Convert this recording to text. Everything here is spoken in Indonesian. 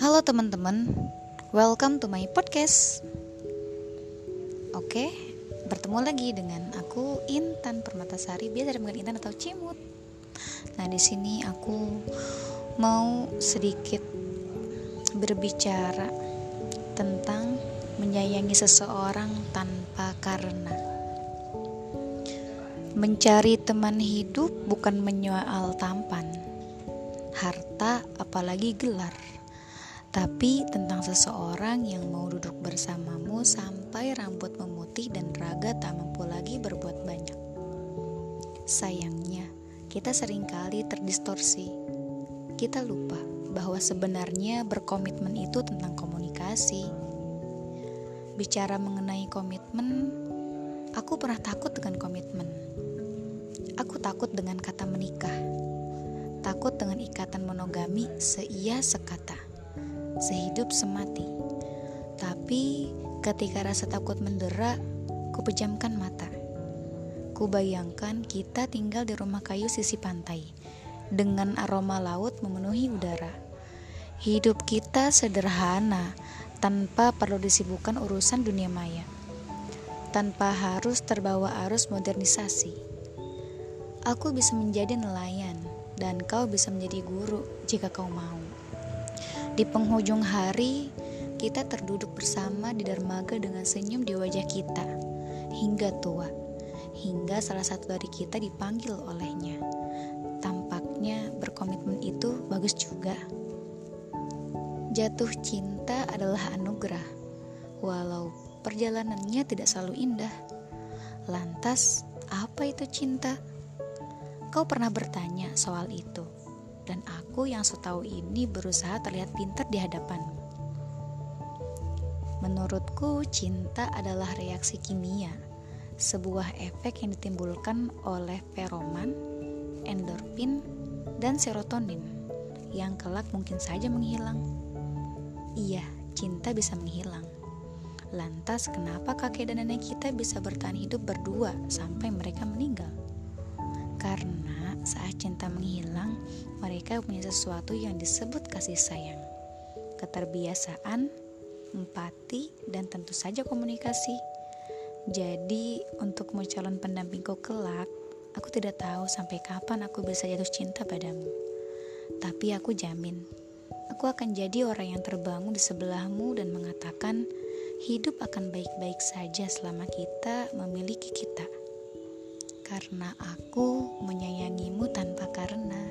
Halo teman-teman, welcome to my podcast. Oke, bertemu lagi dengan aku Intan Permatasari, biasa dipanggil Intan atau Cimut. Nah, di sini aku mau sedikit berbicara tentang menyayangi seseorang tanpa karena. Mencari teman hidup bukan menyoal tampan, harta, apalagi gelar tapi tentang seseorang yang mau duduk bersamamu sampai rambut memutih dan raga tak mampu lagi berbuat banyak. Sayangnya, kita sering kali terdistorsi. Kita lupa bahwa sebenarnya berkomitmen itu tentang komunikasi. Bicara mengenai komitmen, aku pernah takut dengan komitmen. Aku takut dengan kata menikah. Takut dengan ikatan monogami seia sekata sehidup semati. Tapi ketika rasa takut mendera, ku pejamkan mata. Ku bayangkan kita tinggal di rumah kayu sisi pantai, dengan aroma laut memenuhi udara. Hidup kita sederhana, tanpa perlu disibukkan urusan dunia maya. Tanpa harus terbawa arus modernisasi. Aku bisa menjadi nelayan, dan kau bisa menjadi guru jika kau mau. Di penghujung hari, kita terduduk bersama di dermaga dengan senyum di wajah kita, hingga tua, hingga salah satu dari kita dipanggil olehnya. Tampaknya berkomitmen itu bagus juga. Jatuh cinta adalah anugerah, walau perjalanannya tidak selalu indah. Lantas, apa itu cinta? Kau pernah bertanya soal itu? Dan aku yang setahu ini berusaha terlihat pintar di hadapanmu. Menurutku, cinta adalah reaksi kimia, sebuah efek yang ditimbulkan oleh feroman, endorfin, dan serotonin yang kelak mungkin saja menghilang. Iya, cinta bisa menghilang. Lantas, kenapa kakek dan nenek kita bisa bertahan hidup berdua sampai mereka meninggal? Karena saat cinta menghilang, mereka punya sesuatu yang disebut kasih sayang, keterbiasaan, empati, dan tentu saja komunikasi. Jadi, untuk mau calon pendampingku kelak, aku tidak tahu sampai kapan aku bisa jatuh cinta padamu. Tapi aku jamin, aku akan jadi orang yang terbangun di sebelahmu dan mengatakan, hidup akan baik-baik saja selama kita memiliki kita karena aku menyayangimu tanpa karena